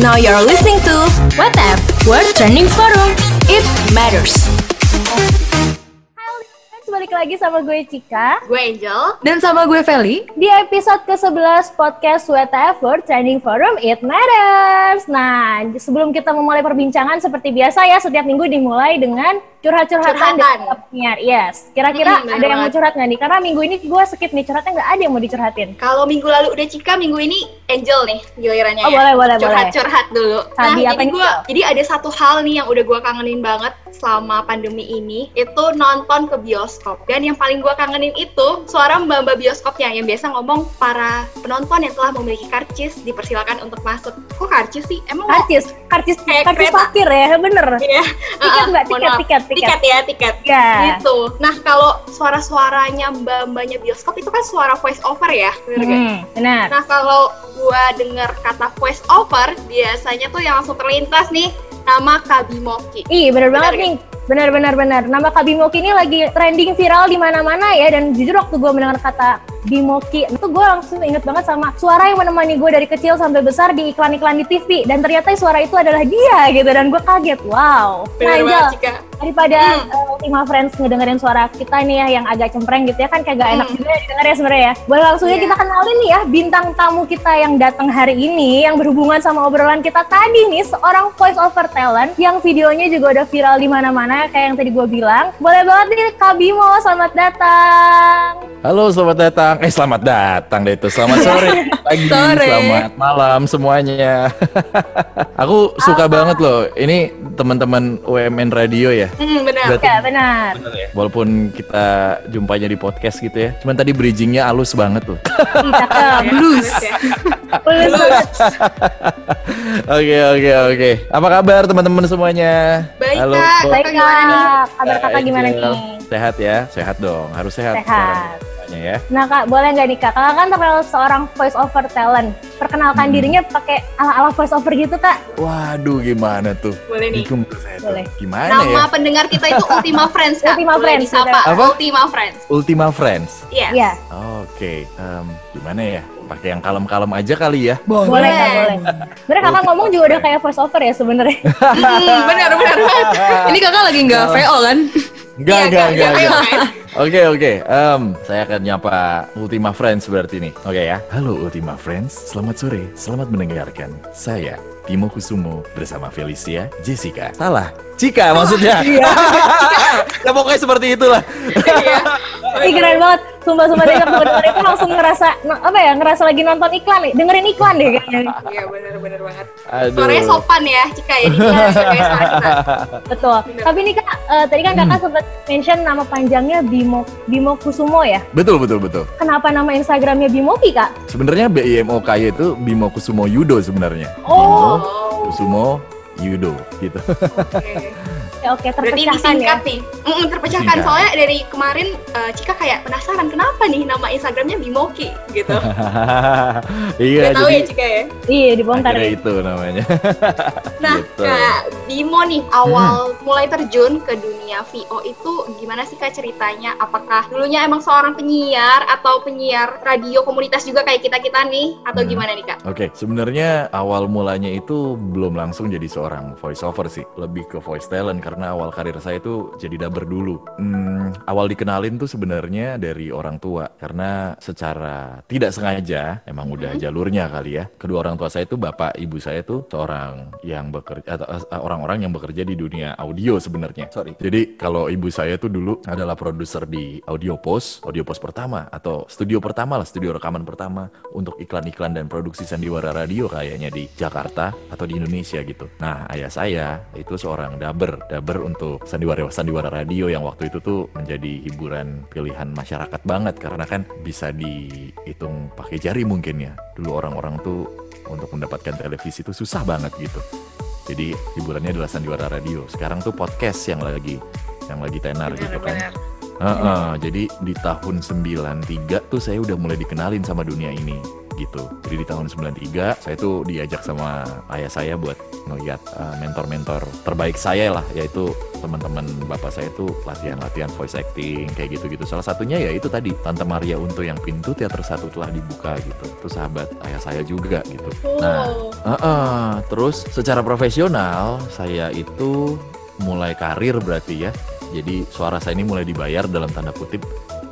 Now you're listening to WhatsApp World Trending Forum. It matters. Lagi sama gue Cika. Gue Angel. Dan sama gue Feli. Di episode ke-11 podcast WTF World Trending Forum It Matters. Nah, sebelum kita memulai perbincangan seperti biasa ya Setiap minggu dimulai dengan curhat-curhatan dari penyiar Yes, kira-kira hmm, ada yang mau curhat nggak nih? Karena minggu ini gue skip nih, curhatnya nggak ada yang mau dicurhatin. Kalau minggu lalu udah Cika, minggu ini Angel nih gilirannya oh, ya. boleh, boleh, Curhat-curhat dulu. Sabi, Nah, apa jadi, gua, jadi ada satu hal nih yang udah gue kangenin banget selama pandemi ini. Itu nonton ke bioskop Dan yang paling gue kangenin itu suara mbak-mbak bioskopnya Yang biasa ngomong para penonton yang telah memiliki karcis dipersilakan untuk masuk Kok karcis sih? Emang karcis? Karcis, kayak karcis parkir ya? Bener? Iya Tiket mbak, tiket, tiket, tiket Tiket ya, tiket yeah. Gitu Nah kalau suara-suaranya mbak-mbaknya bioskop itu kan suara voice over ya Bener hmm, Benar Nah kalau gue denger kata voice over Biasanya tuh yang langsung terlintas nih nama Kabimoki. Ih, bener, bener banget nih. Bener bener bener. Nama Kabimoki ini lagi trending viral di mana-mana ya dan jujur waktu gue mendengar kata Bimoki itu gue langsung inget banget sama suara yang menemani gue dari kecil sampai besar di iklan-iklan di TV dan ternyata suara itu adalah dia gitu dan gue kaget. Wow. Nah Angel daripada hmm. uh, Ultima Friends ngedengerin suara kita nih ya yang agak cempreng gitu ya kan kayak gak enak hmm. juga ya didengar ya sebenarnya ya boleh langsung yeah. kita kenalin nih ya bintang tamu kita yang datang hari ini yang berhubungan sama obrolan kita tadi nih seorang voice over talent yang videonya juga udah viral di mana-mana kayak yang tadi gue bilang boleh banget nih Kabimo selamat datang halo selamat datang Eh selamat datang deh itu. Selamat sore, pagi, sore. selamat malam semuanya. Aku suka Apa? banget loh. Ini teman-teman UMN Radio ya. Hmm, benar. Berarti, ya, benar. benar ya? Walaupun kita jumpanya di podcast gitu ya. Cuman tadi bridgingnya halus banget loh. Blues. Oke oke oke. Apa kabar teman-teman semuanya? Baik Halo, kak. Baik kak. Kabar kakak gimana nih? Sehat ya, sehat dong. Harus sehat. Sehat. Sekarang ya. Nah kak, boleh nggak nih kak? Kakak kan terkenal seorang voice over talent. Perkenalkan hmm. dirinya pakai ala-ala voice over gitu kak. Waduh, gimana tuh? Boleh nih. Boleh. Gimana Nama ya? pendengar kita itu Ultima Friends kak. Ultima Friends. Disapa. Apa? Ultima Friends. Ultima Friends. Iya. Yeah. Yeah. Oke. Okay. Um, gimana ya? Pakai yang kalem-kalem aja kali ya. Boleh, boleh. boleh. Bener kakak ngomong juga udah kayak voice over ya sebenarnya. hmm, benar, benar. Ini kakak lagi nggak VO kan? Enggak, enggak, enggak. Oke, oke. saya akan nyapa Ultima Friends berarti nih. Oke okay, ya. Halo Ultima Friends, selamat sore. Selamat mendengarkan. Saya Timo Kusumo bersama Felicia, Jessica. Salah, Cika maksudnya. Iya. ya pokoknya seperti itulah. Ih keren banget. Sumpah-sumpah deh aku denger itu langsung ngerasa apa ya ngerasa lagi nonton iklan nih. Dengerin iklan deh kayaknya. Iya bener-bener banget. Aduh. suaranya sopan ya Cika ya betul. Bener. tapi nih kak uh, tadi kan kakak hmm. sempat mention nama panjangnya Bimo Bimo Kusumo ya? Betul betul betul. Kenapa nama Instagramnya Bimoki kak? Sebenarnya B I M O K itu Bimo Kusumo Yudo sebenarnya. Oh. Bimo Kusumo Yudo gitu. Okay. Oke, terpecahkan Berarti ya. nih. Mm, terpecahkan Singkat. soalnya dari kemarin uh, Cika kayak penasaran kenapa nih nama Instagramnya Bimoki gitu. iya. Gak tahu ya Cika ya. Iya dibongkar. ya. itu namanya. nah, gitu. Kak Bimo nih awal hmm. mulai terjun ke dunia VO itu gimana sih kak ceritanya? Apakah dulunya emang seorang penyiar atau penyiar radio komunitas juga kayak kita kita nih atau hmm. gimana nih kak? Oke, okay. sebenarnya awal mulanya itu belum langsung jadi seorang voice over sih, lebih ke voice talent karena awal karir saya itu jadi dubber dulu. Hmm, awal dikenalin tuh sebenarnya dari orang tua karena secara tidak sengaja emang udah jalurnya kali ya. Kedua orang tua saya itu bapak ibu saya tuh seorang yang bekerja atau uh, orang-orang yang bekerja di dunia audio sebenarnya. Sorry. Jadi kalau ibu saya tuh dulu adalah produser di Audio Post, Audio Post pertama atau studio pertama lah, studio rekaman pertama untuk iklan-iklan dan produksi sandiwara radio kayaknya di Jakarta atau di Indonesia gitu. Nah, ayah saya itu seorang dubber Daber untuk sandiwara sandiwara radio yang waktu itu tuh menjadi hiburan pilihan masyarakat banget karena kan bisa dihitung pakai jari mungkin ya. Dulu orang-orang tuh untuk mendapatkan televisi itu susah banget gitu. Jadi hiburannya adalah sandiwara radio. Sekarang tuh podcast yang lagi yang lagi tenar benar, gitu kan. Uh, uh, jadi di tahun 93 tuh saya udah mulai dikenalin sama dunia ini gitu. Jadi di tahun 93 saya tuh diajak sama ayah saya buat ngeliat uh, mentor-mentor terbaik saya lah, yaitu teman-teman bapak saya tuh latihan-latihan voice acting kayak gitu-gitu. Salah satunya ya itu tadi Tante Maria Unto yang pintu teater satu telah dibuka gitu. Itu sahabat ayah saya juga gitu. Nah, uh -uh. terus secara profesional saya itu mulai karir berarti ya. Jadi suara saya ini mulai dibayar dalam tanda kutip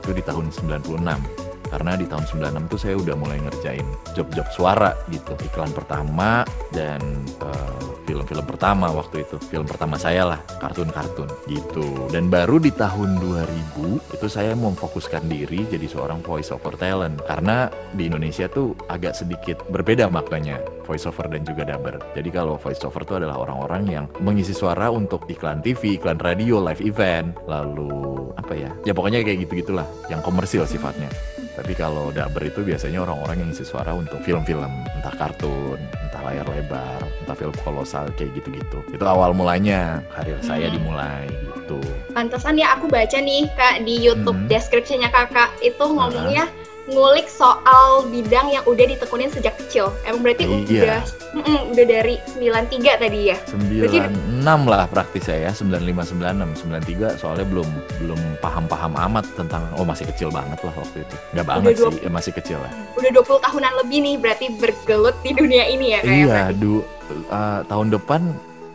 itu di tahun 96 karena di tahun 96 tuh saya udah mulai ngerjain job-job suara gitu. Iklan pertama dan eh, film-film pertama waktu itu. Film pertama saya lah kartun-kartun gitu. Dan baru di tahun 2000 itu saya memfokuskan diri jadi seorang voice over talent. Karena di Indonesia tuh agak sedikit berbeda maknanya voice over dan juga dubber. Jadi kalau voice over itu adalah orang-orang yang mengisi suara untuk iklan TV iklan radio live event lalu apa ya? Ya pokoknya kayak gitu gitulah yang komersil sifatnya tapi kalau dubber itu biasanya orang-orang yang isi suara untuk film-film, entah kartun, entah layar lebar, entah film kolosal kayak gitu-gitu. Itu awal mulanya karir saya Hmm. dimulai gitu. Pantesan ya aku baca nih kak di YouTube Mhm. deskripsinya kakak itu ngomongnya ngulik soal bidang yang udah ditekunin sejak kecil. Emang berarti Iya. udah Mm-mm, udah dari 93 tadi ya. 96 lah praktis saya ya, 95 96 93 soalnya belum belum paham-paham amat tentang oh masih kecil banget lah waktu itu. Nggak banget dua- sih, ya masih kecil lah. Udah 20 tahunan lebih nih berarti bergelut di dunia ini ya kayak Iya, du, uh, tahun depan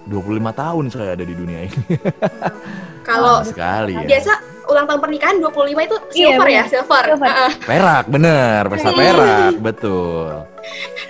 25 tahun saya ada di dunia ini. Kalau sekali ya. biasa ulang tahun pernikahan 25 itu Iya, silver ya, bener. silver. Silver. Heeh, Perak, bener, pesta Hmm. perak, betul.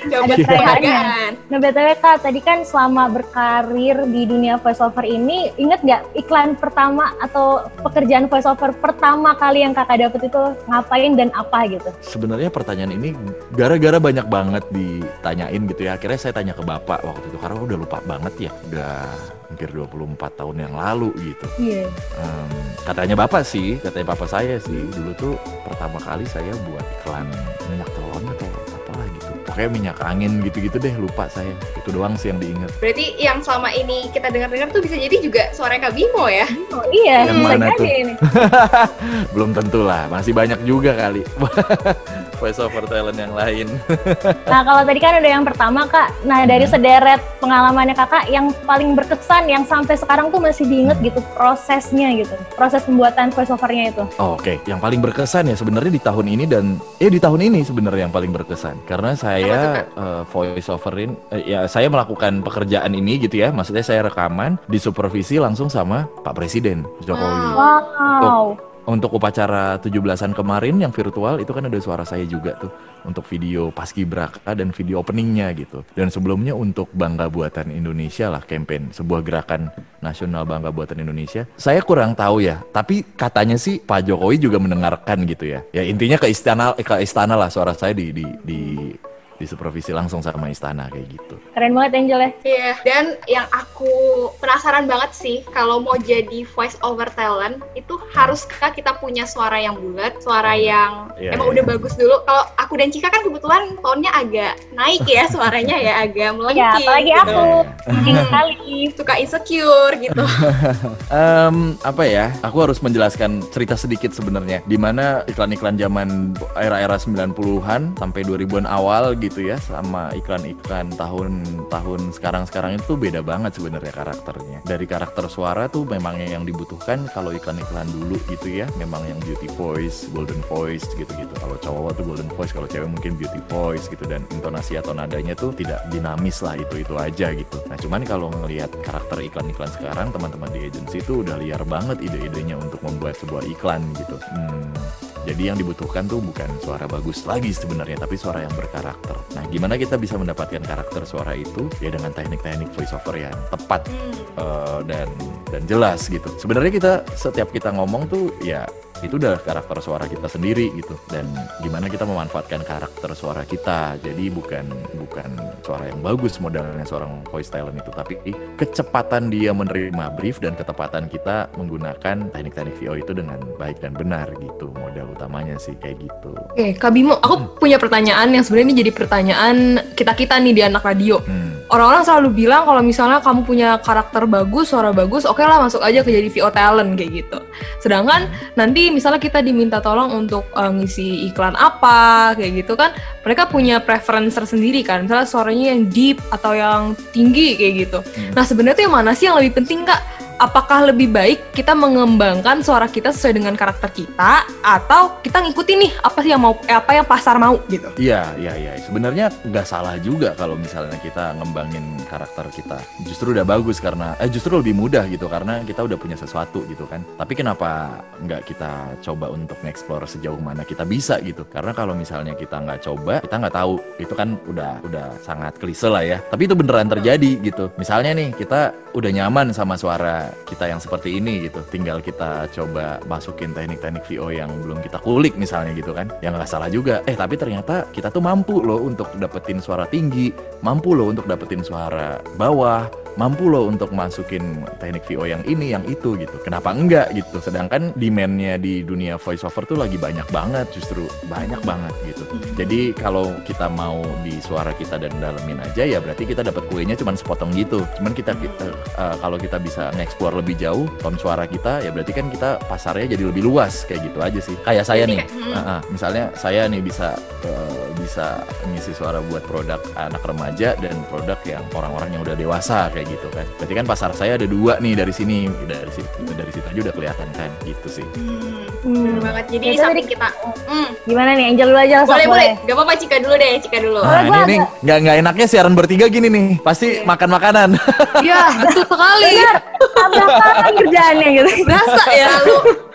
dapat Ada penghargaan. Nah BTW Kak, tadi kan selama berkarir di dunia voiceover ini, inget nggak iklan pertama atau pekerjaan voiceover pertama kali yang kakak dapet itu ngapain dan apa gitu? Sebenarnya pertanyaan ini gara-gara banyak banget ditanyain gitu ya. Akhirnya saya tanya ke bapak waktu itu karena udah lupa banget ya. Udah hampir 24 tahun yang lalu gitu. Iya. Em, katanya bapak sih, katanya papa saya sih dulu tuh pertama kali saya buat iklan minyak telon atau apalah gitu. Pokoknya minyak angin gitu-gitu deh lupa saya. Itu doang sih yang diingat. Berarti yang selama ini kita dengar-dengar tuh bisa jadi juga suara Kak Bimo ya. Oh iya, Yang mana tuh? ini. Belum tentu lah, masih banyak juga kali. Voice over talent yang lain. Nah kalau tadi kan udah yang pertama Kak, nah dari Hmm. sederet pengalamannya kakak yang paling berkesan yang sampai sekarang tuh masih diinget Hmm. gitu prosesnya gitu, proses pembuatan voiceovernya itu. Oh, Oke, yang paling berkesan ya sebenarnya di tahun ini dan eh di tahun ini sebenarnya yang paling berkesan karena saya eh, voice overin eh, ya saya melakukan pekerjaan ini gitu ya, maksudnya saya rekaman disupervisi langsung sama Pak Presiden Jokowi. Wow. Untuk upacara 17-an kemarin yang virtual itu kan ada suara saya juga tuh untuk video paskibraka dan video openingnya gitu. Dan sebelumnya untuk Bangga Buatan Indonesia lah campaign sebuah gerakan nasional Bangga Buatan Indonesia. Saya kurang tahu ya, tapi katanya sih Pak Jokowi juga mendengarkan gitu ya. Ya intinya ke istana ke istana lah suara saya di di di disupervisi langsung sama istana kayak gitu. Keren banget Angel ya. Iya, dan yang aku penasaran banget sih kalau mau jadi voice over talent itu haruskah kita punya suara yang bulat, suara yang Iya, emang iya. udah bagus dulu. Kalau aku dan Cika kan kebetulan tonnya agak naik ya suaranya ya, agak melengking. Ya apalagi gitu. aku, Hmm. sekali. suka insecure gitu. Em, apa ya? Aku harus menjelaskan cerita sedikit sebenarnya. Di mana iklan-iklan zaman era-era 90-an sampai 2000-an awal gitu ya, sama iklan-iklan tahun-tahun sekarang-sekarang itu beda banget sebenarnya karakternya. Dari karakter suara tuh memang yang dibutuhkan kalau iklan-iklan dulu gitu ya, memang yang beauty voice, golden voice gitu-gitu. Kalau cowok tuh golden voice, kalau cewek mungkin beauty voice gitu dan intonasi atau nadanya tuh tidak dinamis lah itu-itu aja gitu. Nah, cuman kalau ngelihat karakter iklan-iklan sekarang teman-teman di agency itu udah liar banget ide-idenya untuk membuat sebuah iklan gitu. Hmm, jadi yang dibutuhkan tuh bukan suara bagus lagi sebenarnya, tapi suara yang berkarakter. Nah, gimana kita bisa mendapatkan karakter suara itu? Ya dengan teknik-teknik voiceover yang tepat Hmm. eh, dan dan jelas gitu. Sebenarnya kita setiap kita ngomong tuh ya itu udah karakter suara kita sendiri gitu. Dan gimana kita memanfaatkan karakter suara kita. Jadi bukan bukan suara yang bagus modalnya seorang voice talent itu. Tapi kecepatan dia menerima brief dan ketepatan kita menggunakan teknik-teknik VO itu dengan baik dan benar gitu. Modal utamanya sih kayak gitu. Oke, Kak Bimo, aku punya pertanyaan yang sebenarnya ini jadi pertanyaan kita-kita nih di anak radio. hmm. orang-orang selalu bilang kalau misalnya kamu punya karakter bagus, suara bagus, oke lah masuk aja ke jadi VO talent kayak gitu. Sedangkan nanti misalnya kita diminta tolong untuk uh, ngisi iklan apa kayak gitu kan, mereka punya preference tersendiri kan. Misalnya suaranya yang deep atau yang tinggi kayak gitu. Nah sebenarnya tuh yang mana sih yang lebih penting kak? Apakah lebih baik kita mengembangkan suara kita sesuai dengan karakter kita atau kita ngikutin nih apa sih yang mau eh, apa yang pasar mau gitu. Iya, iya, iya. Sebenarnya nggak salah juga kalau misalnya kita ngembangin karakter kita. Justru udah bagus karena eh justru lebih mudah gitu karena kita udah punya sesuatu gitu kan. Tapi kenapa nggak kita coba untuk nge-explore sejauh mana kita bisa gitu? Karena kalau misalnya kita nggak coba, kita nggak tahu. Itu kan udah udah sangat klise lah ya. Tapi itu beneran terjadi gitu. Misalnya nih kita udah nyaman sama suara kita yang seperti ini gitu. Tinggal kita coba masukin teknik-teknik VO yang belum kita kulik misalnya gitu kan. Yang nggak salah juga. Eh tapi ternyata kita tuh mampu loh untuk dapetin suara tinggi, mampu loh untuk dapetin suara bawah, mampu loh untuk masukin teknik VO yang ini, yang itu gitu. Kenapa enggak gitu? Sedangkan demandnya di dunia voiceover tuh lagi banyak banget, justru banyak banget gitu. Jadi kalau kita mau di suara kita dan dalemin aja ya berarti kita dapat kuenya cuma sepotong gitu. Cuman kita, kita uh, kalau kita bisa nge-explore lebih jauh tone suara kita ya berarti kan kita pasarnya jadi lebih luas kayak gitu aja sih. Kayak saya nih, uh, uh, misalnya saya nih bisa uh, bisa ngisi suara buat produk anak remaja dan produk yang orang-orang yang udah dewasa kayak gitu kan. Berarti kan pasar saya ada dua nih dari sini, dari situ dari situ aja udah kelihatan kan gitu sih. Hmm, bener banget. Jadi Ya, kita, hmm, Gimana nih Angel dulu aja langsung boleh boleh, gak apa-apa Cika dulu deh, Cika dulu. Nah gua ini nih nggak nggak enaknya siaran bertiga gini nih, pasti makan makanan. Iya betul sekali. Tabrakan kerjaannya gitu. Berasa ya.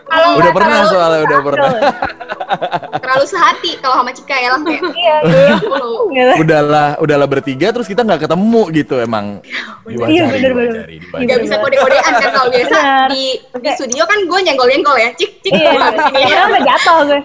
Kalau udah pernah soalnya udah pernah. terlalu sehati kalau sama Cika ya langsung kayak Iya. dulu. gitu. udahlah udahlah bertiga terus kita nggak ketemu gitu emang Iya, bener, bener. diwacari, diwacari. Nggak bisa kode-kodean kan kalau biasa di, di studio kan gue nyenggol-nyenggol ya, cik cik. Iya, sini. Sekarang udah jatuh gue.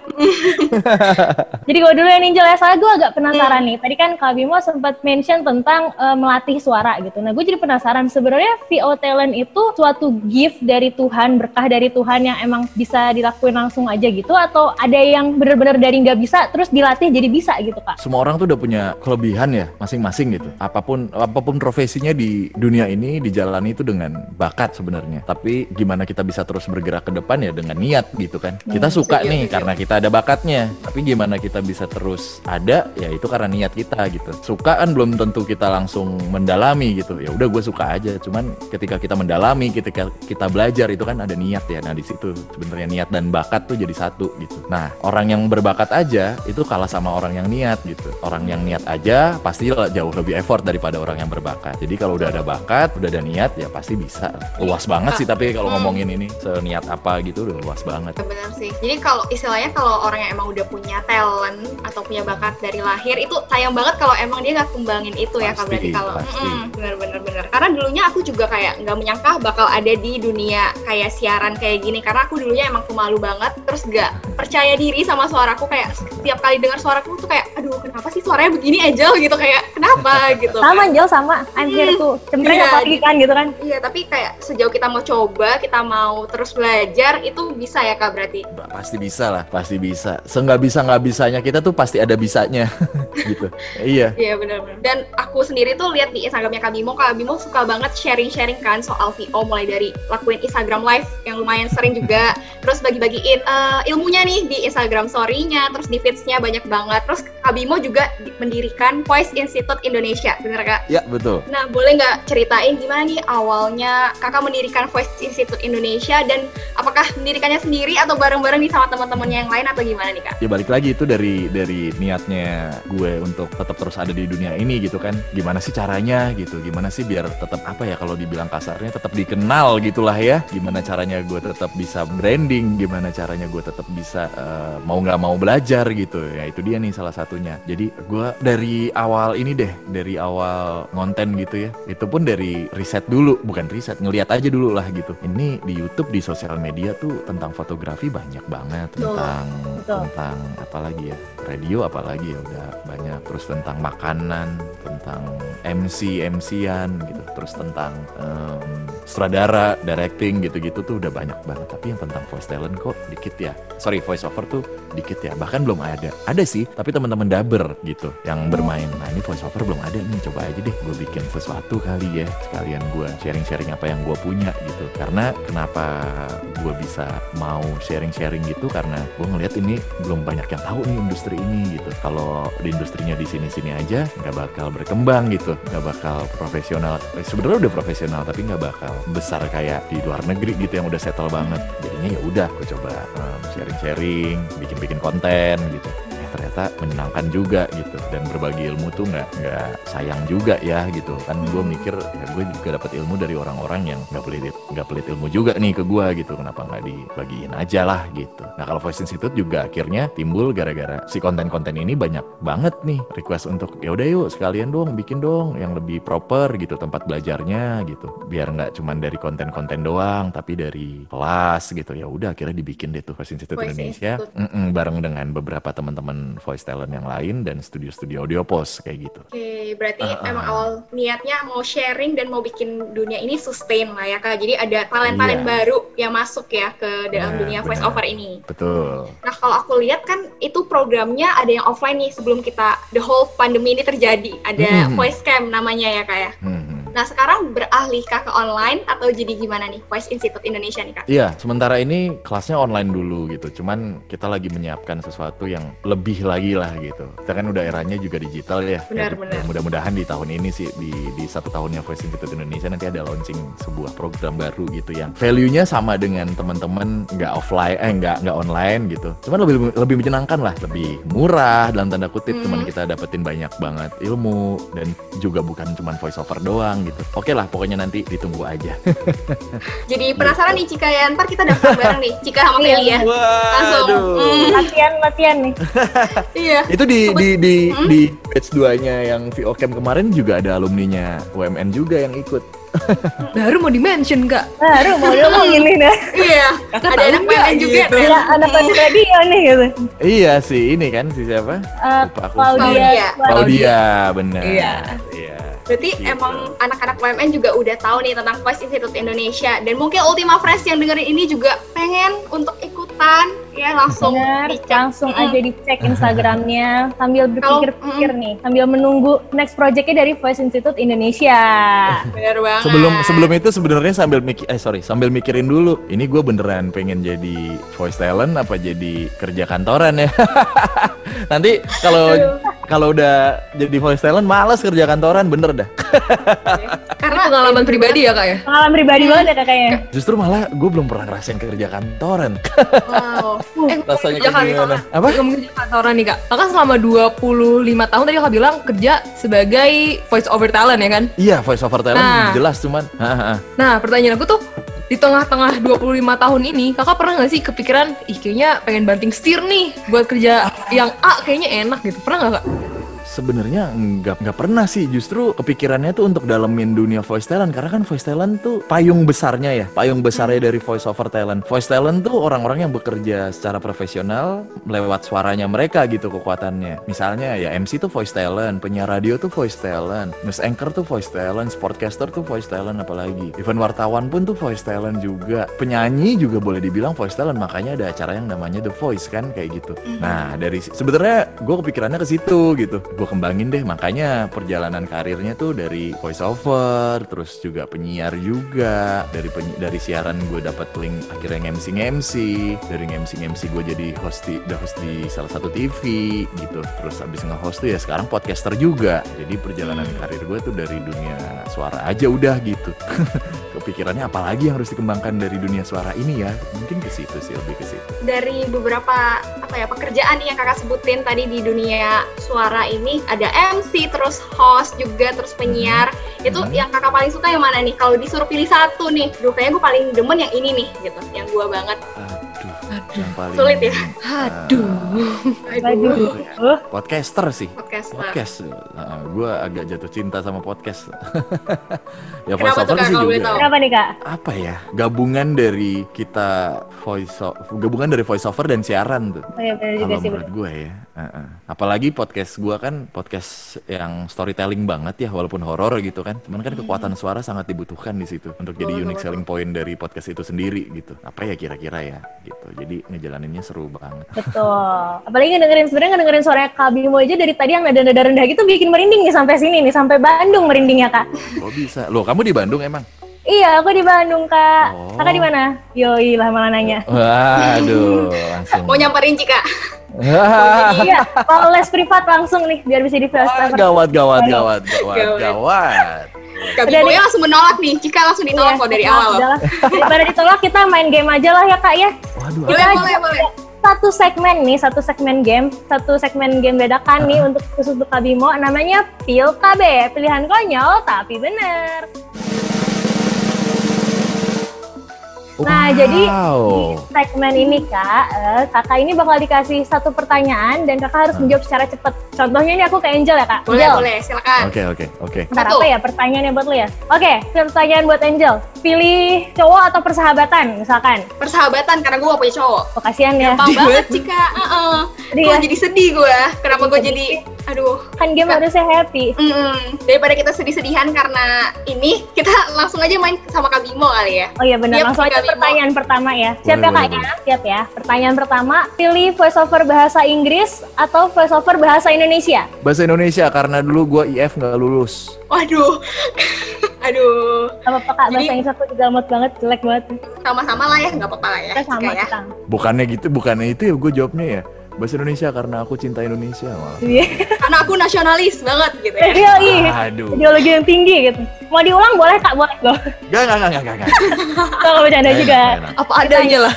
Jadi gue dulu yang Ninja Soalnya gue agak penasaran nih. Tadi kan Kak Bimo sempat mention tentang eh, melatih suara gitu. Nah gue jadi penasaran sebenarnya VO talent itu suatu gift dari Tuhan, berkah dari Tuhan yang emang bisa dilakuin langsung aja gitu atau ada yang benar-benar dari nggak bisa terus dilatih jadi bisa gitu Kak? semua orang tuh udah punya kelebihan ya masing-masing gitu. Apa pun apa pun profesinya di dunia ini dijalani itu dengan bakat sebenarnya. Tapi gimana kita bisa terus bergerak ke depan ya dengan niat gitu kan. Kita suka nih karena kita ada bakatnya. Tapi gimana kita bisa terus ada ya itu karena niat kita gitu. Suka kan belum tentu kita langsung mendalami gitu. Ya udah gue suka aja. Cuman ketika kita mendalami ketika kita belajar itu kan ada niat ya. Nah di situ sebenarnya niat dan bakat tuh jadi satu gitu. Nah orang yang berbakat aja itu kalah sama orang yang niat gitu orang yang niat aja pasti jauh lebih effort daripada orang yang berbakat jadi kalau udah ada bakat udah ada niat ya pasti bisa luas banget sih tapi kalau ngomongin ini seniat apa gitu udah luas banget Benar sih. Jadi kalau istilahnya kalau orang yang emang udah punya talent atau punya bakat dari lahir itu sayang banget kalau emang dia nggak kembangin itu ya Pasti, berarti kalau. Mm-mm, bener bener bener. Karena dulunya aku juga kayak nggak menyangka bakal ada di dunia kayak siaran kayak gini karena aku dulunya emang pemalu banget terus nggak percaya diri sama suaraku kayak setiap kali dengar suaraku tuh kayak aduh kenapa sih suaranya begini aja gitu kayak kenapa gitu. Sama. Angel sama. I'm here tuh. Cempreng Iya, apalagi kan gitu kan. Iya tapi kayak sejauh kita mau coba kita mau terus belajar itu bisa ya kak berarti. Pasti bisa lah pasti bisa seenggak bisa nggak bisanya kita tuh pasti ada bisanya gitu iya Iya benar-benar. Dan aku sendiri tuh lihat di Instagramnya Kak Bimo, Kak Bimo suka banget sharing-sharing kan soal VO mulai dari lakuin Instagram Live yang lumayan sering juga, terus bagi-bagiin eh, ilmunya nih di Instagram Story-nya, terus di feeds-nya banyak banget. Terus Kak Bimo juga di- mendirikan Voice Institute Indonesia, bener Kak? ya betul. Nah, boleh nggak ceritain gimana nih awalnya kakak mendirikan Voice Institute Indonesia dan apakah mendirikannya sendiri atau bareng-bareng nih sama teman-temannya yang lain atau gimana nih Kak? ya balik lagi itu dari dari niatnya gue untuk tetap terus ada di dunia ini gitu kan. Gimana sih caranya gitu? Gimana sih biar tetap apa ya kalau dibilang kasarnya tetap dikenal gitulah ya. Gimana caranya gue tetap bisa branding? Gimana caranya gue tetap bisa eh, mau nggak mau belajar gitu? Ya itu dia nih salah satunya jadi gue dari awal ini deh dari awal konten gitu ya itu pun dari riset dulu bukan riset ngeliat aja dulu lah gitu. Ini di YouTube di sosial media tuh tentang fotografi banyak banget tentang Betul. tentang apa lagi ya radio apalagi ya udah banyak. Terus tentang makanan tentang MC MC-an gitu. Terus tentang em, sutradara directing gitu-gitu tuh udah banyak banget. Tapi yang tentang voice talent kok dikit ya. Sorry voice over tuh dikit ya. Bahkan belum ada. Ada sih tapi teman-teman daber gitu yang bermain. Nah ini voice over belum ada nih, coba aja deh gue bikin sesuatu kali ya sekalian gue sharing-sharing apa yang gue punya gitu. Karena kenapa gue bisa mau sharing-sharing gitu karena gue ngelihat ini belum banyak yang tahu nih industri ini gitu. Kalau di industrinya di sini-sini aja nggak bakal berkembang gitu, nggak bakal profesional. Eh, Sebenarnya udah profesional tapi nggak bakal besar kayak di luar negeri gitu yang udah settle banget. Jadinya ya udah gue coba em, sharing-sharing, bikin-bikin konten gitu eh, ternyata menyenangkan juga gitu. Dan berbagi ilmu tuh nggak nggak sayang juga ya gitu. Kan gue mikir ya gue juga dapat ilmu dari orang-orang yang nggak pelit nggak pelit ilmu juga nih ke gue gitu. Kenapa nggak dibagiin aja lah gitu. Nah kalau Voice Institute juga akhirnya timbul gara-gara si konten-konten ini banyak banget nih request untuk ya udah yuk sekalian dong bikin dong yang lebih proper gitu tempat belajarnya gitu. Biar nggak cuman dari konten-konten doang tapi dari kelas gitu. Ya udah akhirnya dibikin deh tuh Voice Institute Voice Indonesia. Institute. Bareng dengan beberapa teman-teman voice talent yang lain dan studio-studio audio post kayak gitu. Oke, berarti Ah, ah. emang awal niatnya mau sharing dan mau bikin dunia ini sustain lah ya kak. Jadi ada talent-talent Iya. baru yang masuk ya ke dalam Benar, dunia voice benar. over ini. Betul. Nah kalau aku lihat kan itu programnya ada yang offline nih sebelum kita the whole pandemi ini terjadi. Ada Hmm. voice cam namanya ya kak ya. Hmm. Nah sekarang beralih kak ke online atau jadi gimana nih Voice Institute Indonesia nih kak? Iya, sementara ini kelasnya online dulu gitu. Cuman kita lagi menyiapkan sesuatu yang lebih lagi lah gitu. Kita kan udah eranya juga digital ya. Benar, Ya, benar. Mudah-mudahan di tahun ini sih di di satu tahunnya Voice Institute Indonesia nanti ada launching sebuah program baru gitu yang value-nya sama dengan teman-teman nggak offline eh nggak nggak online gitu. Cuman lebih lebih menyenangkan lah, lebih murah dalam tanda kutip. Hmm. Cuman kita dapetin banyak banget ilmu dan juga bukan cuman voice over doang gitu. Oke lah, pokoknya nanti ditunggu aja. Jadi penasaran nih Cika ya, ntar kita daftar bareng nih Cika sama Iya. Kelly ya. Langsung. Hmm, latihan latihan nih iya. Itu di di di Hmm? di batch 2-nya yang VO Camp kemarin juga ada alumninya UMN juga yang ikut. Baru mau di-mention kak. baru mau diomongin nih dah Iya. Ada anak PLN juga gitu? Ren. ya anak tadi radio nih gitu Iya sih, ini kan si siapa? Eh, Lupa aku. Claudia Claudia. Claudia, benar. Iya. Iya. Berarti Gitu. emang anak-anak UMN juga udah tahu nih tentang Voice Institute Indonesia dan mungkin Ultima Friends yang dengerin ini juga pengen untuk ikutan ya langsung Bener, dicek. langsung aja dicek Instagramnya sambil berpikir-pikir mm. nih, sambil menunggu next projectnya dari Voice Institute Indonesia. Bener banget. Sebelum sebelum itu sebenarnya sambil mikir eh sorry sambil mikirin dulu ini gue beneran pengen jadi voice talent apa jadi kerja kantoran ya nanti kalau kalau udah jadi voice talent males kerja kantoran bener dah karena Pengalaman pribadi ya kak ya? Pengalaman pribadi banget ya kakaknya. justru malah gue belum pernah ngerasain kerja kantoran wow. Eh, rasanya kerja kayak gimana kantoran. apa Ngomongin kantoran nih kak. Kakak selama 25 tahun tadi kakak bilang kerja sebagai voice over talent ya kan? iya voice over talent Nah. jelas cuman. Nah pertanyaan aku tuh di tengah-tengah 25 tahun ini kakak pernah nggak sih kepikiran ih kayaknya pengen banting setir nih buat kerja yang A kayaknya enak gitu pernah nggak kak? Sebenarnya nggak nggak pernah sih. Justru kepikirannya tuh untuk dalemin dunia voice talent. Karena kan voice talent tuh payung besarnya ya. Payung besarnya dari voice over talent. Voice talent tuh orang-orang yang bekerja secara profesional lewat suaranya mereka gitu kekuatannya. Misalnya ya MC tuh voice talent penyiar radio tuh voice talent news anchor tuh voice talent sportcaster tuh voice talent apalagi. Even wartawan pun tuh voice talent juga. Penyanyi juga boleh dibilang voice talent. Makanya ada acara yang namanya The Voice kan kayak gitu. Nah dari sebenarnya gue kepikirannya ke situ gitu gue kembangin deh. Makanya perjalanan karirnya tuh dari voice over terus juga penyiar juga. Dari penyi- dari siaran gue dapat link akhirnya ngemsi ngemsi dari ngemsi ngemsi gue jadi host di udah host di salah satu TV gitu. Terus habis nge-host tuh ya sekarang podcaster juga. Jadi perjalanan karir gue tuh dari dunia suara aja udah gitu kepikirannya apalagi yang harus dikembangkan dari dunia suara ini ya? Mungkin ke situ sih lebih ke situ. Dari beberapa apa ya pekerjaan yang kakak sebutin tadi di dunia suara ini ada MC terus host juga terus penyiar. Itu Mhm. yang kakak paling suka yang mana nih? Kalau disuruh pilih satu nih Duh kayaknya gue paling demen yang ini nih gitu. Yang gue banget. Aduh yang paling Sulit ya? Aduh. Aduh. Uh, podcaster sih podcast lah podcast gue agak jatuh cinta sama podcast ya Kenapa tuh, Kak, sih juga tahu? kenapa nih kak? apa ya gabungan dari kita voice gabungan dari voiceover dan siaran tuh Oh, iya, juga kalau sih. menurut gue ya Heeh. Apalagi podcast gua kan podcast yang storytelling banget ya, walaupun horor gitu kan. Cuman kan kekuatan suara sangat dibutuhkan di situ untuk jadi unique selling point dari podcast itu sendiri gitu. Apa ya kira-kira ya gitu. Jadi ngejalaninnya seru banget. Betul. Apalagi ngedengerin sebenarnya ngedengerin suara Kak Bimo aja dari tadi yang nada-nada rendah gitu bikin merinding nih sampai sini nih sampai Bandung merindingnya Kak. Kok bisa? Loh, kamu di Bandung emang? Iya, aku di Bandung Kak. Oh. Kakak di mana? Yoi lah malah nanya. Waduh, langsung. Mau nyamperin Cika. Iya, kalau les privat langsung nih biar bisa di first gawat, gawat, gawat, gawat, Gawat. gawat. Kak Udah Bimo ya langsung menolak nih. Cika langsung ditolak kok dari awal. Daripada ditolak kita main game aja lah ya Kak ya. Waduh, Boleh, Kita boleh, boleh. Satu segmen nih, satu segmen game, satu segmen game dadakan nih untuk khusus untuk Kak Bimo namanya Pil KB, pilihan konyol tapi bener. Nah, jadi di segmen ini kak, eh, kakak ini bakal dikasih satu pertanyaan dan kakak harus menjawab secara cepat. Contohnya ini aku ke Angel ya kak. Boleh, Angel, boleh. Silakan. Oke, oke, oke. Bentar Satu. apa ya pertanyaannya buat lu ya? Oke, pertanyaan buat Angel. Pilih cowok atau persahabatan misalkan. Persahabatan karena gue gak punya cowok. Oh, kasihan ya. Gampang banget Cika. Heeh. Sedih Kok ya. jadi sedih gue. Kenapa gue jadi aduh. Kan game harusnya happy. Mm-mm. Daripada kita sedih-sedihan karena ini, kita langsung aja main sama Kak Bimo kali ya. Oh iya benar, Yap, langsung aja Bimo. pertanyaan pertama ya. Siap ya kak ya? Siap ya. Pertanyaan pertama, pilih voice over bahasa Inggris atau voice over bahasa Indonesia? Bahasa Indonesia karena dulu gua IF nggak lulus. Waduh. aduh. Apa apa kak, bahasa Inggris aku juga lemot banget, jelek banget. Sama-sama lah ya, nggak apa-apa lah ya. Kita sama ya. Bukannya gitu, bukannya itu ya gue jawabnya ya. Bahasa Indonesia karena aku cinta Indonesia malah. Iya. Karena aku nasionalis banget gitu ya. Iya, iya. Aduh. Ideologi yang tinggi gitu. Mau diulang boleh kak, boleh loh. Gak, gak, gak, gak, gak. Kalau bercanda juga. Enak, enak. Apa adanya lah.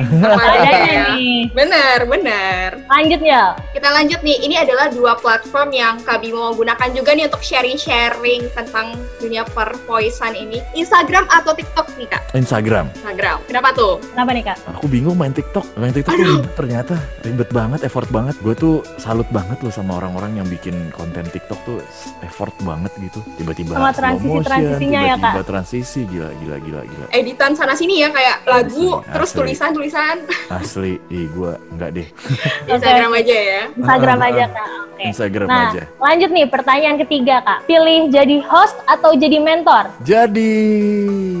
Aja Adanya ya. nih. Bener, bener. Lanjut ya. Kita lanjut nih, ini adalah dua platform yang Kak Bimo gunakan juga nih untuk sharing-sharing tentang dunia pervoicean ini. Instagram atau TikTok nih Kak? Instagram. Instagram. Kenapa tuh? Kenapa nih kak? Aku bingung main TikTok. Main TikTok tuh ribet ternyata. Ribet banget, effort banget. Gue tuh salut banget loh sama orang-orang yang bikin konten TikTok tuh effort banget gitu. Tiba-tiba Sama slow transisi-transisinya motion, ya, Kak? Transisi, gila, gila, gila, gila. Editan sana sini ya kayak lagu, Asli, terus asli. tulisan-tulisan. Asli, ih gue enggak deh. Instagram aja ya. Instagram aja kak. Oke. Instagram Nah, aja. lanjut nih pertanyaan ketiga kak. Pilih jadi host atau jadi mentor? Jadi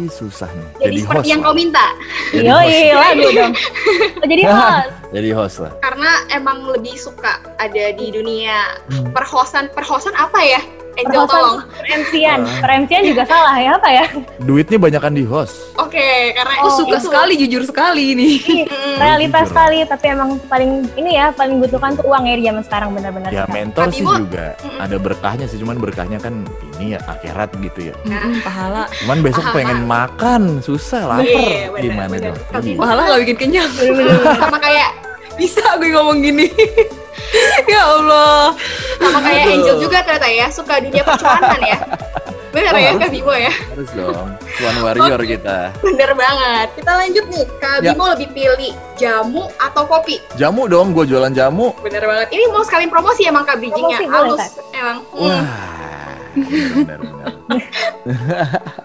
susah nih. Jadi, seperti yang lah. kau minta. Jadi Yoi, host. lagu dong. Jadi host. Jadi host lah. Karena emang lebih suka ada di dunia Hmm. perhosan. Perhosan apa ya? Angel tolong. Peremsian. Ah. Peremsian juga salah ya apa ya? Duitnya banyakan di host. Oke, karena Aku Oh, suka itu. sekali, jujur sekali ini. Mm, Realitas sekali tapi emang paling ini ya paling butuhkan tuh uang ya di zaman sekarang benar-benar. Ya mentor sih Bu- juga Mm-mm. ada berkahnya sih, cuman berkahnya kan ini ya akhirat gitu ya. Mm-mm, pahala. Cuman besok Ah, pengen makan, susah lapar. Iya, bener, Gimana bener. dong? Iya. Pahala gak bikin kenyang. sama kayak Bisa gue ngomong gini. ya Allah. sama kayak Aduh. Angel juga ternyata ya suka dunia percuanan ya. Bener Oh, ya. Kak Bimo ya. Harus dong. Cuan warrior kita. Bener banget. Kita lanjut nih. Kak Ya. Bimo lebih pilih jamu atau kopi? Jamu dong, gue jualan jamu. Bener banget. Ini mau sekalian promosi emang Kak bridgingnya. Promosi boleh, Halus. Emang. Wah. Bener, bener, bener.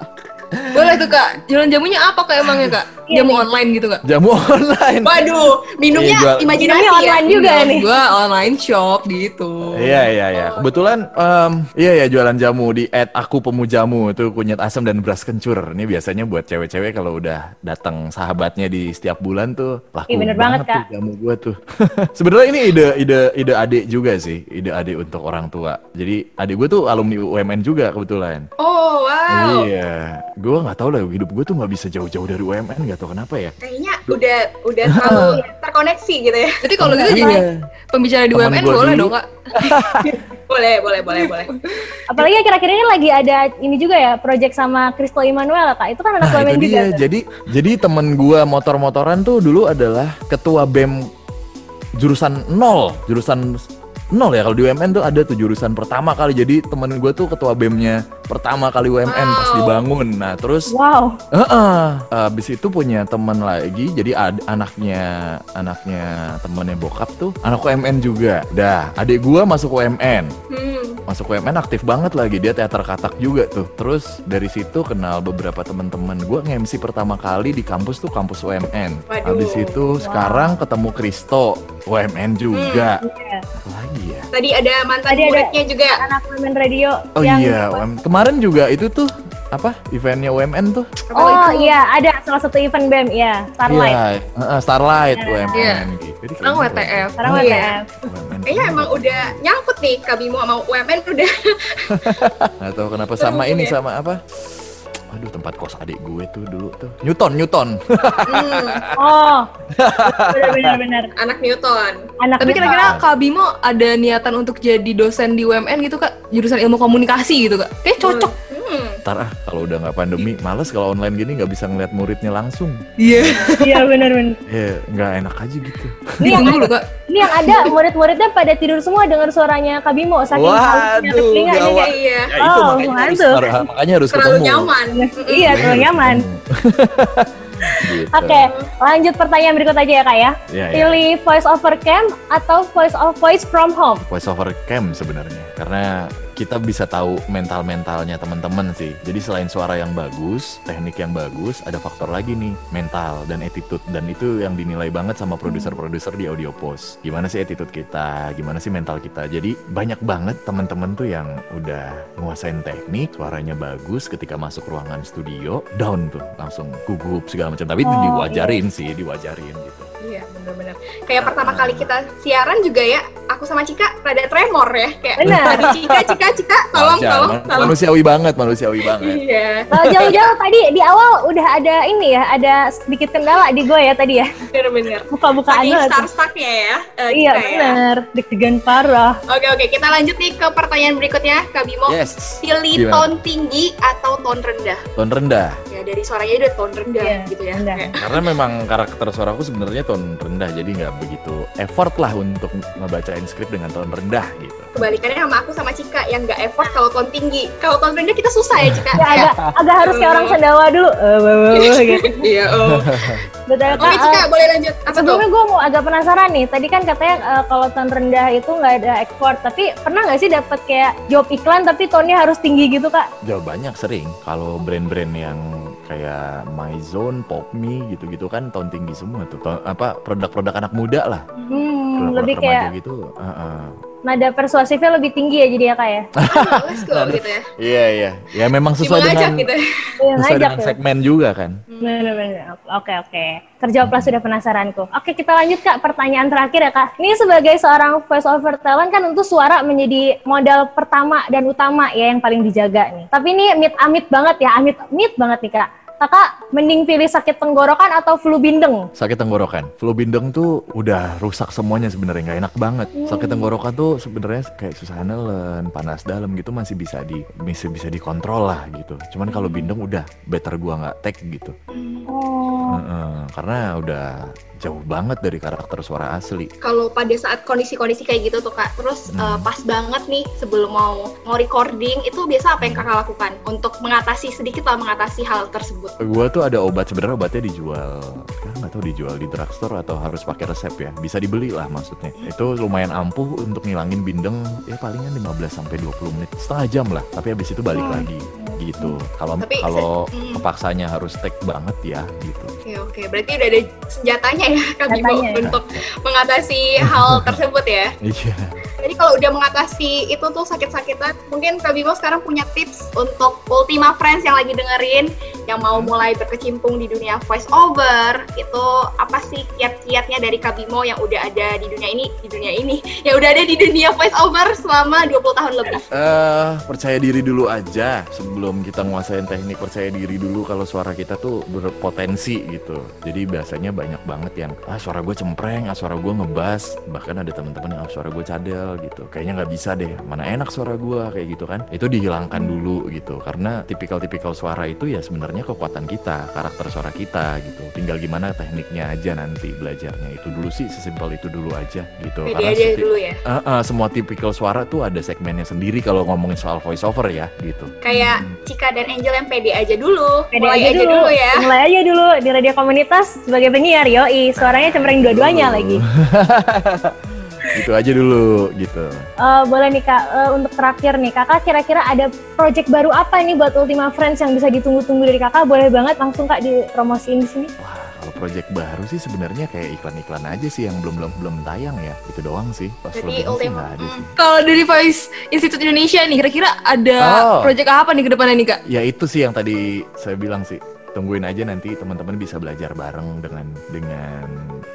Boleh tuh kak. Jualan jamunya apa kak emangnya kak? Iya, Jamu nih. online gitu kak? Jamu online. Waduh, minumnya Iya, imajinasi Minumnya ya. online juga nih. Gua online shop gitu. Iya iya iya. Kebetulan em, iya ya jualan jamu di at aku pemujamu itu kunyit asam dan beras kencur. Ini biasanya buat cewek-cewek kalau udah datang sahabatnya di setiap bulan tuh laku Iya, bener banget, tuh jamu gua tuh. Sebenarnya ini ide ide ide adik juga sih, ide adik untuk orang tua. Jadi adik gue tuh alumni UMN juga kebetulan. Oh, wow. Iya, gue nggak tahu lah hidup gue tuh nggak bisa jauh-jauh dari UMN, nggak tahu kenapa ya. Kayaknya udah udah terlalu terkoneksi gitu ya. Jadi kalau gitu jadi pembicara di Temen UMN boleh dulu. dong kak? Boleh, boleh, boleh, boleh. Apalagi akhir-akhir ini lagi ada ini juga ya, project sama Kristo Immanuel kak. Itu kan anak Nah UMN juga. dia. Jadi jadi temen gua motor-motoran tuh dulu adalah ketua bem jurusan nol, jurusan nol ya kalau di UMN tuh ada tuh jurusan pertama kali. Jadi temen gua tuh ketua bemnya pertama kali UMN pas Wow. dibangun. Nah terus Wow. Heeh. Abis itu punya teman lagi, jadi ad- anaknya anaknya temennya bokap tuh anak UMN juga. Dah, adik gua masuk UMN, Hmm. masuk UMN aktif banget lagi dia teater katak juga tuh. Terus dari situ kenal beberapa teman-teman gua nge-MC pertama kali di kampus tuh kampus UMN. Waduh. Habis itu sekarang ketemu Kristo UMN juga. Iya. Tadi ada mantan Tadi ada- muridnya juga. Anak Women Radio Oh yang iya, UM- kemarin juga itu tuh apa eventnya UMN tuh? Oh itu? iya, ada salah satu event BEM, ya Starlight. Iya, heeh, Starlight Iya. UMN Iya. gitu. Jadi Sekarang kayaknya WTF. Sekarang Iya. WTF. Kayaknya emang udah nyangkut nih Kak Bimo sama UMN udah. Nggak tahu kenapa sama ini ya? sama apa? Aduh tempat kos adik gue tuh dulu tuh. Newton, Newton. Hmm, Oh, benar-benar benar. anak Newton. Anak Tapi kira-kira Kak Bimo ada niatan untuk jadi dosen di UMN gitu Kak? Jurusan ilmu komunikasi gitu Kak? Kayak cocok. Hmm. Ntar ah kalau udah nggak pandemi, males kalau online gini nggak bisa ngeliat muridnya langsung. Iya. Iya benar-benar. Ya nggak enak aja gitu. Ini yang loh Kak. Ini yang ada murid-muridnya pada tidur semua dengar suaranya Kak Bimo saking Waduh, gawat. kayak Iya. Ya itu Oh, makanya harus, mantap. makanya harus Terlalu ketemu. nyaman. Iya, terlalu nyaman. Gitu. Oke, lanjut pertanyaan berikut aja ya Kak ya. Ya, ya. Pilih voice over cam atau voice of voice from home? voice over cam sebenarnya karena kita bisa tahu mental-mentalnya teman-teman sih. Jadi selain suara yang bagus, teknik yang bagus, ada faktor lagi nih, mental dan attitude dan itu yang dinilai banget sama produser-produser di Audio Post. Gimana sih attitude kita, gimana sih mental kita. Jadi banyak banget teman-teman tuh yang udah nguasain teknik, suaranya bagus ketika masuk ruangan studio, down tuh langsung gugup segala macam. Tapi itu Oh, diwajarin sih, diwajarin gitu. Iya, benar-benar. Kayak pertama kali kita siaran juga ya, aku sama Cika rada tremor ya. Kayak Benar. aduh Cika, Cika, Cika, tolong, Wajar, tolong, man- tolong. manusiawi banget, manusiawi banget. Iya, Kalau jauh-jauh tadi di awal udah ada ini ya, ada sedikit kendala di gue ya tadi ya. benar-benar. Buka-bukaan banget. star-starnya ya, eh, Iya Cika ya. benar, deg-degan parah. Oke, oke. Kita lanjut nih ke pertanyaan berikutnya, Kak Bimo. Yes. Pilih Gimana? tone tinggi atau tone rendah? Tone rendah. Ya dari suaranya udah tone rendah Iya, gitu ya. rendah. Karena memang karakter suaraku sebenarnya tone rendah, jadi nggak begitu effort lah untuk ngebacain skrip dengan tone rendah gitu. kebalikannya sama aku sama Cika yang nggak effort kalau tone tinggi. Kalau tone rendah kita susah ya Cika. Ya agak agak harus kayak orang sendawa dulu. Eh, gitu. Iya, oh. Betul Oke. Cika, eh, boleh lanjut. Apa tuh? Sebelumnya gue mau agak penasaran nih. Tadi kan katanya eh, kalau tone rendah itu nggak ada ekspor. Tapi pernah nggak sih dapat kayak job iklan tapi tone-nya harus tinggi gitu kak? Jauh banyak sering. Kalau brand-brand yang kayak MyZone, Popme gitu-gitu kan tone tinggi semua tuh. Tone- apa produk-produk anak muda lah. Hmm, Produk-produk lebih kayak gitu. uh-uh. nada persuasifnya lebih tinggi ya jadi ya kak ya? Let's go gitu ya. Iya iya. Ya memang sesuai dengan gitu. Iya, sesuai dengan ya. segmen juga kan. Bener-bener. Oke oke. Terjawablah sudah penasaranku. Oke kita lanjut kak. Pertanyaan terakhir ya kak. Ini sebagai seorang voice over talent kan tentu suara menjadi modal pertama dan utama ya yang paling dijaga nih. Tapi ini amit amit banget ya. Amit amit banget nih kak. Kakak mending pilih sakit tenggorokan atau flu bindeng? Sakit tenggorokan. Flu bindeng tuh udah rusak semuanya sebenarnya nggak enak banget. Sakit tenggorokan tuh sebenarnya kayak susah nelen, panas dalam gitu masih bisa di bisa bisa dikontrol lah gitu. Cuman kalau bindeng udah better gua nggak take gitu. Oh. Heeh, karena udah jauh banget dari karakter suara asli. Kalau pada saat kondisi-kondisi kayak gitu tuh kak, terus Hmm. eh, pas banget nih sebelum mau mau recording itu biasa apa yang kakak lakukan untuk mengatasi sedikit lah mengatasi hal tersebut? Gua tuh ada obat sebenarnya obatnya dijual, kan nggak tahu dijual di drugstore atau harus pakai resep ya. Bisa dibeli lah maksudnya. Itu lumayan ampuh untuk ngilangin bindeng ya palingan 15 sampai 20 menit, setengah jam lah. Tapi habis itu balik Hmm. lagi gitu. Kalau Tapi kalau hmm. kepaksanya harus take banget ya gitu. Oke oke, berarti udah ada senjatanya ya kak Bimo untuk mengatasi hal tersebut ya. Iya. Jadi kalau udah mengatasi itu tuh sakit-sakitan, mungkin Kak Bimo sekarang punya tips untuk Ultima Friends yang lagi dengerin, yang mau mulai berkecimpung di dunia voice over, itu apa sih kiat-kiatnya dari Kak Bimo yang udah ada di dunia ini, di dunia ini, yang udah ada di dunia voice over selama 20 tahun lebih? Eh, percaya diri dulu aja sebelum kita nguasain teknik percaya diri dulu kalau suara kita tuh berpotensi gitu. Jadi biasanya banyak banget yang ah suara gue cempreng, ah suara gue ngebas, bahkan ada teman-teman yang ah suara gue cadel gitu. Kayaknya nggak bisa deh, mana enak suara gue kayak gitu kan. Itu dihilangkan dulu gitu karena tipikal-tipikal suara itu ya sebenarnya kekuatan kita, karakter suara kita gitu. Tinggal gimana tekniknya aja nanti belajarnya itu dulu sih sesimpel itu dulu aja gitu. Pede aja seti- dulu ya. Eh, eh, semua tipikal suara tuh ada segmennya sendiri kalau ngomongin soal voice over ya gitu. Kayak Cika dan Angel yang pede aja dulu, Pede mulai aja, dulu. ya. Mulai aja dulu di radio komunitas sebagai penyiar, yoi. Suaranya cempreng dua-duanya lagi. Gitu aja dulu gitu. Eh, boleh nih kak, Eh, untuk terakhir nih kakak kira-kira ada project baru apa ini buat Ultima Friends yang bisa ditunggu-tunggu dari kakak? Boleh banget langsung kak dipromosiin di sini. Wah, kalau project baru sih sebenarnya kayak iklan-iklan aja sih yang belum belum belum tayang ya. Itu doang sih. Pas Jadi lebihnya sih ada sih. Kalau dari Voice Institute Indonesia nih, kira-kira ada Oh. project apa nih ke depannya nih kak? Ya itu sih yang tadi saya bilang sih. Tungguin aja nanti teman-teman bisa belajar bareng dengan dengan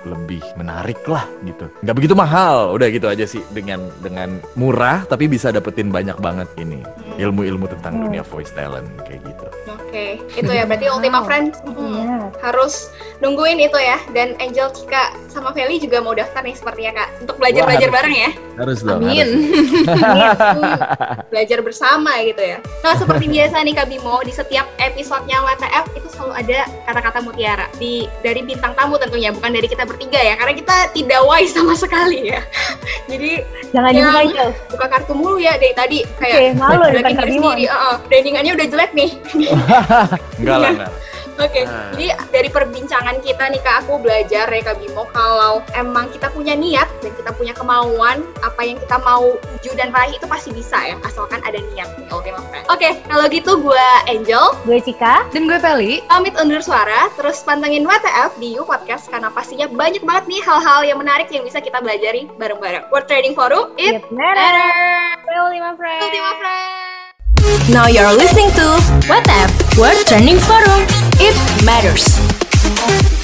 lebih menarik lah gitu. Nggak begitu mahal, udah gitu aja sih dengan dengan murah tapi bisa dapetin banyak banget ini ilmu-ilmu tentang dunia voice talent kayak gitu. Oke, itu ya berarti Ultima Friends mm, Iya. harus nungguin itu ya. Dan Angel, Cika, sama Feli juga mau daftar nih sepertinya kak untuk belajar belajar Wah, bareng ya. Harus dong. Amin. harus. Hmm, belajar bersama gitu ya. Nah seperti biasa nih Kak Bimo di setiap episodenya WTF itu selalu ada kata-kata mutiara di dari bintang tamu tentunya bukan dari kita bertiga ya karena kita tidak wise sama sekali ya. Jadi Jangan Yang- dibuka itu. buka kartu mulu ya dari tadi kayak malu udah depan pikir Kak Bimo. uh, brandingannya udah jelek nih. Enggak lah, enggak. Oke, Ah. jadi dari perbincangan kita nih Kak, aku belajar ya Kak Bimo kalau emang kita punya niat dan kita punya kemauan, apa yang kita mau tuju dan raih itu pasti bisa ya, asalkan ada niat nih Ultima Friends. Oke, kalau gitu gue Angel, Gue Cika. Dan gue Feli. pamit undur suara, terus pantengin WTF di U Podcast karena pastinya banyak banget nih hal-hal yang menarik yang bisa kita pelajari bareng-bareng. World Trading Forum, it It matters. matters! Ultima Friends. Ultima Friends! Now you're listening to WhatsApp World Trending Forum. It matters.